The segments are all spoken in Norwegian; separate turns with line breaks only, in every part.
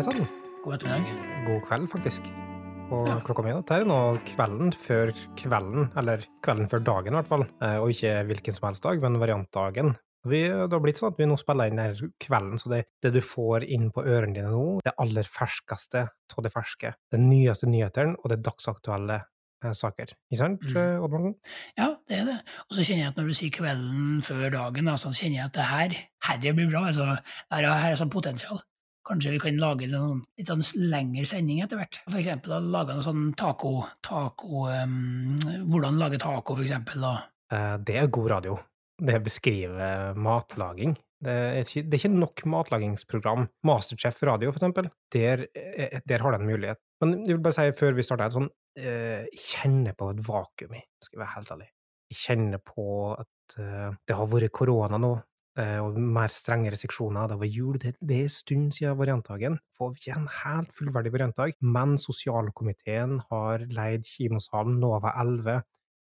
Hei sann.
God ettermiddag.
God kveld, faktisk. Og
Ja.
klokka mi er nå kvelden før kvelden, eller kvelden før dagen i hvert fall. Eh, Og ikke hvilken som helst dag, men variantdagen. Vi, det har blitt sånn at vi nå spiller inn her kvelden, så det, det du får inn på ørene dine nå, det aller ferskeste av det ferske. Den nyeste nyhetene og det dagsaktuelle eh, saker. Ikke sant,
Mm.
eh, Odd Morten?
Ja, det er det. Og så kjenner jeg at når du sier kvelden før dagen, da, så kjenner jeg at det her, herre blir bra. Altså, her, er- her er sånn potensial. Kanskje vi kan lage noen litt sånn lengre sending etter hvert. For eksempel å lage noe sånn taco, taco um, Hvordan lage taco, for eksempel.
Eh, Det er god radio. Det beskriver matlaging. Det er ikke, det er ikke nok matlagingsprogram. Masterchef Radio, for eksempel, der, eh, der har det en mulighet. Men jeg vil bare si før vi starter, sånn eh, Jeg kjenner på et vakuum skal jeg være helt ærlig. Jeg på at eh, det har vært korona nå, eh, og mer strenge restriksjoner. Det var jul, det, det er en stund siden variantdagen. Får vi en helt fullverdig variantdag, men sosialkomiteen har leid kinosalen Nova 11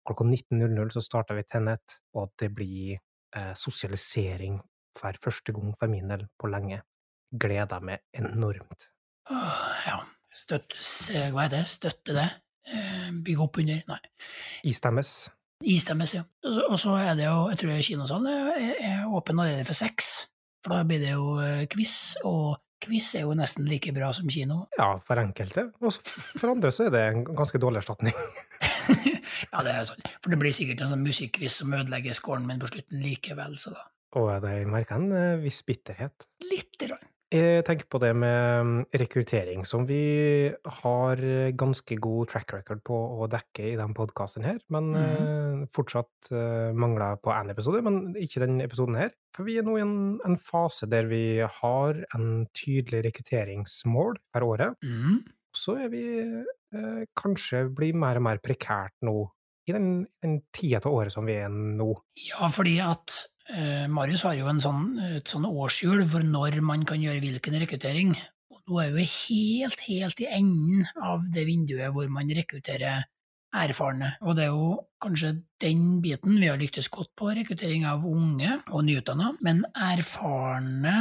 klokka 19.00 så starter vi Tennet, og det blir eh, sosialisering for første gang for min del på lenge. Gleder meg enormt.
åh, ja, støttes eh, Hva er det? Støtte det? Eh, Bygge opp under? Nei.
Istemmes.
Istemmes, ja. Og så- er det jo, jeg tror kinosalen er, er åpen allerede for seks. For da blir det jo eh, quiz, og quiz er jo nesten like bra som kino.
Ja, for enkelte. Og for andre så er det en ganske dårlig erstatning.
ja, det er sånn. For det blir sikkert en sånn musikkquiz som ødelegger scoren min på slutten likevel, så da
Og det merker en eh, viss bitterhet.
lite grann.
Jeg tenker på det med mm, rekruttering, som vi har ganske god track record på å dekke i denne podkasten her, men eh, fortsatt eh, mangler på én episode, men ikke denne episoden her. For vi er nå i en, en fase der vi har en tydelig rekrutteringsmål per året.
Mhm.
Så er vi eh, kanskje blir mer og mer prekært nå, i den, den tida av året som vi er nå.
Ja, fordi at eh, Marius har jo sånn, et sånn årshjul for når man kan gjøre hvilken rekruttering. Og nå er vi helt, helt i enden av det vinduet hvor man rekrutterer erfarne. Og det er jo kanskje den biten vi har lyktes godt på, rekruttering av unge og nyutdanna. Men erfarne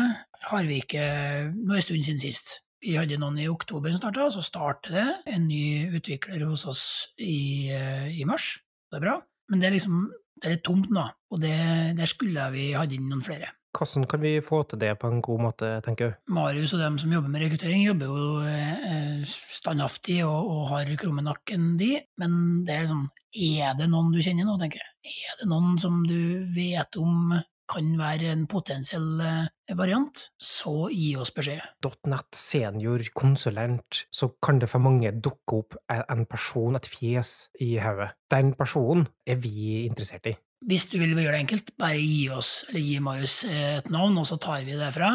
har vi ikke nå er en stund siden sist. Vi hadde noen i oktober som starta, så starter det en ny utvikler hos oss i, eh, i mars. Det er bra. Men det er liksom det er litt tomt nå, og det, der skulle vi hatt inn noen flere.
Hvordan kan vi få til det på en god måte, tenker du?
Marius og dem som jobber med rekruttering, jobber jo eh, standhaftig og, og har krumme nakken, de. Men det er liksom Er det noen du kjenner nå, tenker jeg? Er det noen som du vet om kan være en potensiell eh, variant, så gi oss beskjed.
.net senior konsulent, så kan det for mange dukke opp en person, et fjes, i hodet. Den personen er vi interessert i.
Hvis du vil gjøre det enkelt, bare gi oss, eller gi Marius eh, et navn, og så tar vi det derfra.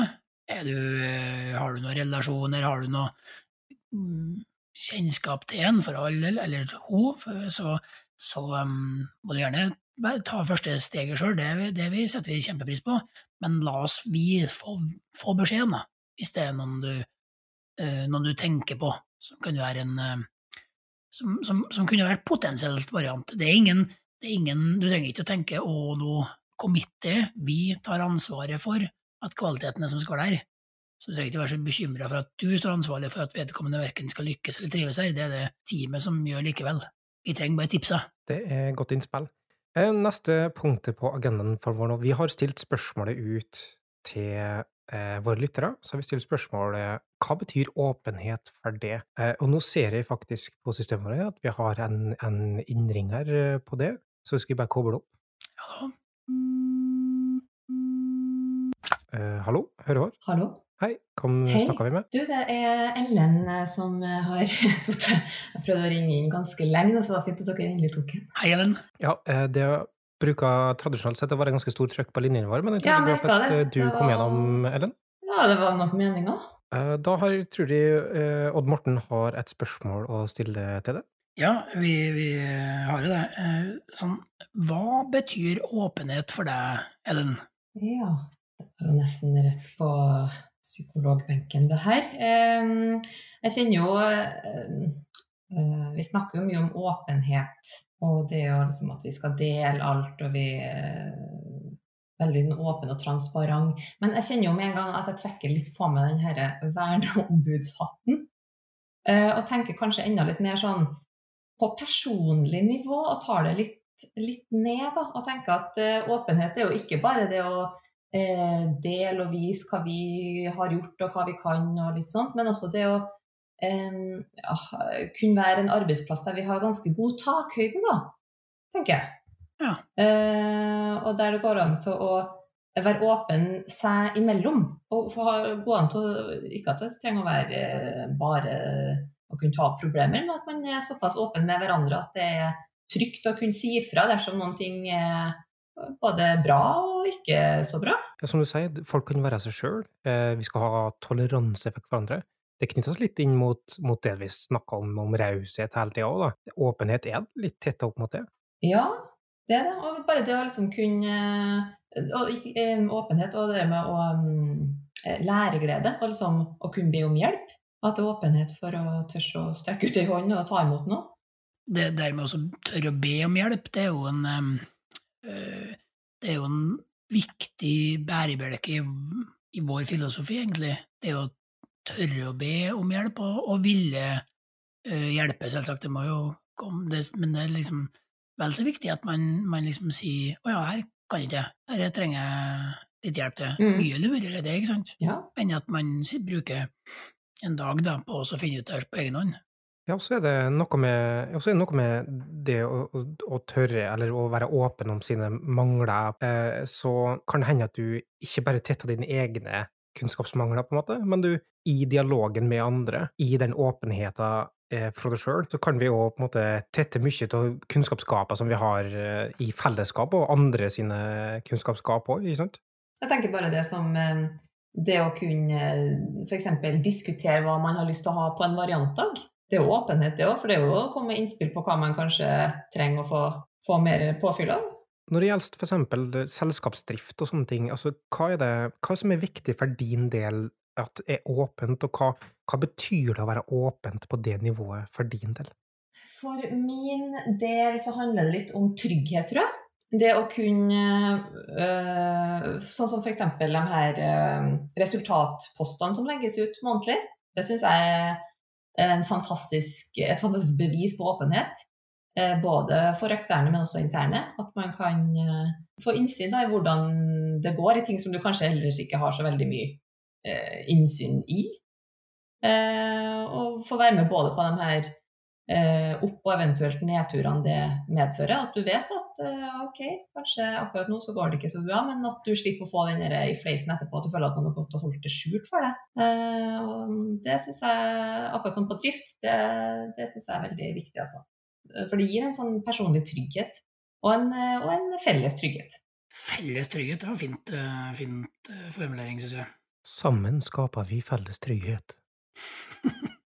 Er du, eh, har du noen relasjoner, har du noe mm, kjennskap til en for all del, eller hun, så, så um, må du gjerne ta første steget sjøl, det, det vi setter vi kjempepris på, men la oss vi få, få beskjeden, da, hvis det er noen du, eh, noen du tenker på som kan være en eh, som, som, som kunne vært potensielt variant. Det er ingen, det er ingen Du trenger ikke å tenke 'å, nå committer', vi tar ansvaret for at kvaliteten er som skal være der. Så du trenger ikke være så bekymra for at du står ansvarlig for at vedkommende verken skal lykkes eller trives her, det er det teamet som gjør likevel. Vi trenger bare tipsa.
Det er godt innspill. Eh, Neste punktet på agendaen for vår nå Vi har stilt spørsmålet ut til eh, våre lyttere. Så har vi stilt spørsmålet hva betyr åpenhet for det? Eh, og nå ser jeg faktisk på systemet vårt at vi har en, en innringer eh, på det, så skal vi bare koble opp.
Ja.
Eh, hallo, hører du?
Hallo?
Hei, snakker vi med?
Du, det er Ellen eh, som eh, har sittet Jeg prøvde å ringe inn ganske lenge, så det var fint at dere endelig tok den.
Hei, Ellen.
Ja, eh, det bruker tradisjonelt sett å være ganske stor trøkk på linjen vår, men jeg tror
Ja,
det var bra for at du
var...
kom gjennom, Ellen.
Ja, det var nok meninga.
Eh, Da har, tror jeg Odd Morten har et spørsmål å stille til deg.
Ja, vi, vi har jo det. Eh, Sånn, hva betyr åpenhet for deg, Ellen?
Ja, det var jo nesten rett på psykologbenken, det her. Jeg kjenner jo eh, Vi snakker jo mye om åpenhet, og det å liksom at vi skal dele alt, og vi eh, veldig åpne åpen og transparent. Men jeg kjenner jo med en gang at jeg trekker litt på meg den her verneombudshatten. Eh, og tenker kanskje enda litt mer sånn på personlig nivå og tar det litt, litt ned. Da, og tenker at eh, åpenhet er jo ikke bare det å eh, dele og vise hva vi har gjort og hva vi kan, og litt sånt, men også det å eh, ja, kunne være en arbeidsplass der vi har ganske god takhøyde, da, tenker jeg.
Ja.
Eh, og der det går an til å være åpen seg imellom. Og gå an til å Ikke at det trenger å være eh, bare å kunne ta opp problemer, men at man er såpass åpen med hverandre at det er trygt å kunne si ifra dersom noen ting er både bra og ikke så bra.
Ja, som du sier, folk kan være seg sjøl. Eh, vi skal ha toleranse for hverandre. Det knyttes litt inn mot, mot det vi snakker om, om raushet hele tida òg, da. Åpenhet er litt tetta opp mot det.
Ja, det er det. Og bare det å liksom kunne og, eh, Åpenhet og det med å mm, eh, læreglede, og liksom å kunne be om hjelp. At det er åpenhet for å tørre å strekke ut ei hånd og ta imot noe.
Det der med å tørre å be om hjelp, det er jo en eh, Det er jo en viktig bærebjelke i, i vår filosofi, egentlig. Det er å tørre å be om hjelp, og, og ville uh, hjelpe, selvsagt. Det må jo komme, det, men det er liksom vel så viktig at man, man liksom sier 'Å ja, her kan ikke jeg. Her trenger jeg litt hjelp til'.
Mm.
Mye lurere det, ikke sant?
Ja.
Enn at man bruker en dag da, på å finne ut det på egen hånd.
Ja, og så er det noe med, det, noe med det å, å, å tørre, eller å være åpen om sine mangler. Eh, så kan det hende at du ikke bare tetter dine egne kunnskapsmangler, på en måte, men du i dialogen med andre, i den åpenheten eh, fra deg sjøl, så kan vi jo på en måte tette mye av kunnskapsgapet som vi har eh, i fellesskap, og andre sine kunnskapsgap òg, ikke sant?
Jeg tenker bare det som eh, det å kunne f.eks. diskutere hva man har lyst til å ha på en variantdag. Det er jo åpenhet, det òg, for det er jo å komme med innspill på hva man kanskje trenger å få, få mer påfyll av.
Når det gjelder for eksempel selskapsdrift og sånne ting, altså hva er det hva som er viktig for din del at er åpent, og hva, hva betyr det å være åpent på det nivået for din del?
For min del så handler det litt om trygghet, tror jeg. Det å kunne øh, Sånn som f.eks. de her øh, resultatpostene som legges ut månedlig. Det syns jeg er fantastisk, et fantastisk bevis på åpenhet. Eh, både for eksterne, men også interne. At man kan øh, få innsyn da, i hvordan det går i ting som du kanskje ellers ikke har så veldig mye eh, innsyn i. Eh, og få være med både på de her eh, opp- og eventuelt nedturene det medfører. At du vet at eh, ok, kanskje akkurat nå så går det ikke så bra, men at du slipper å få den i fleisen etterpå, at du føler at man har gått og holdt det skjult for deg. Eh, det syns jeg, akkurat som på drift, det, det syns jeg er veldig viktig, altså. For det gir en sånn personlig trygghet, og en, eh, og en felles trygghet.
Felles trygghet, det var fint, eh, fint eh, formulering, syns jeg.
Sammen skaper vi felles trygghet.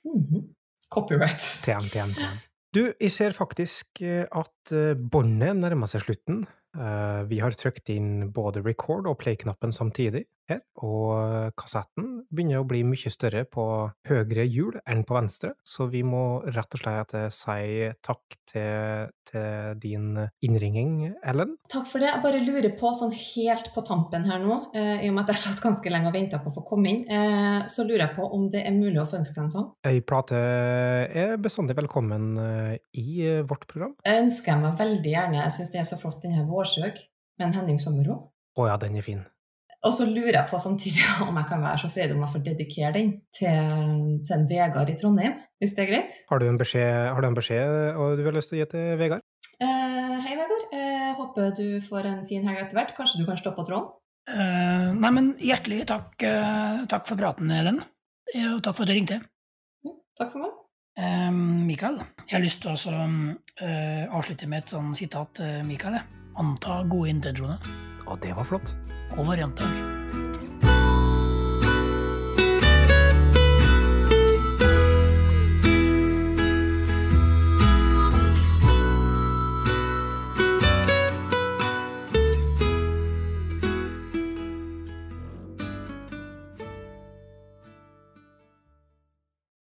Mhm. Copyright.
Tjen, tjen, tjen. Du, jeg ser faktisk eh, at eh, båndet nærmer seg slutten. Eh, Vi har trykt inn både record og play-knappen samtidig her, og kassetten begynner å bli mye større på høyre hjul enn på venstre, så vi må rett og slett si takk til, til din innringing, Ellen.
Takk for det. Jeg bare lurer på, sånn helt på tampen her nå, eh, i og med at jeg satt ganske lenge og venta på å få komme inn, eh, så lurer jeg på om det er mulig å få ønske seg en sang.
Ei plate er bestandig velkommen eh, i vårt program.
Jeg ønsker meg veldig gjerne, jeg syns det er så flott, denne her Vårsøg med en Henning Sommerå.
Å ja, den er fin.
Og så lurer jeg på samtidig om jeg kan være så freidig om jeg får dedikere den til, til en Vegard i Trondheim, hvis det er greit.
Har du en beskjed, har du en beskjed og du har lyst til å gi til Vegard?
Eh, hei, Vegard. Eh, håper du får en fin helg etter hvert. Kanskje du kan stå på tråden?
Eh, nei, men hjertelig takk, eh, takk for praten, Ellen. Og takk for at du ringte.
Ja, takk for meg.
Eh, Mikael, jeg har lyst til å også, eh, avslutte med et sånn sitat, Mikael. Anta gode intensjoner
Å, det var flott.
og variantdag.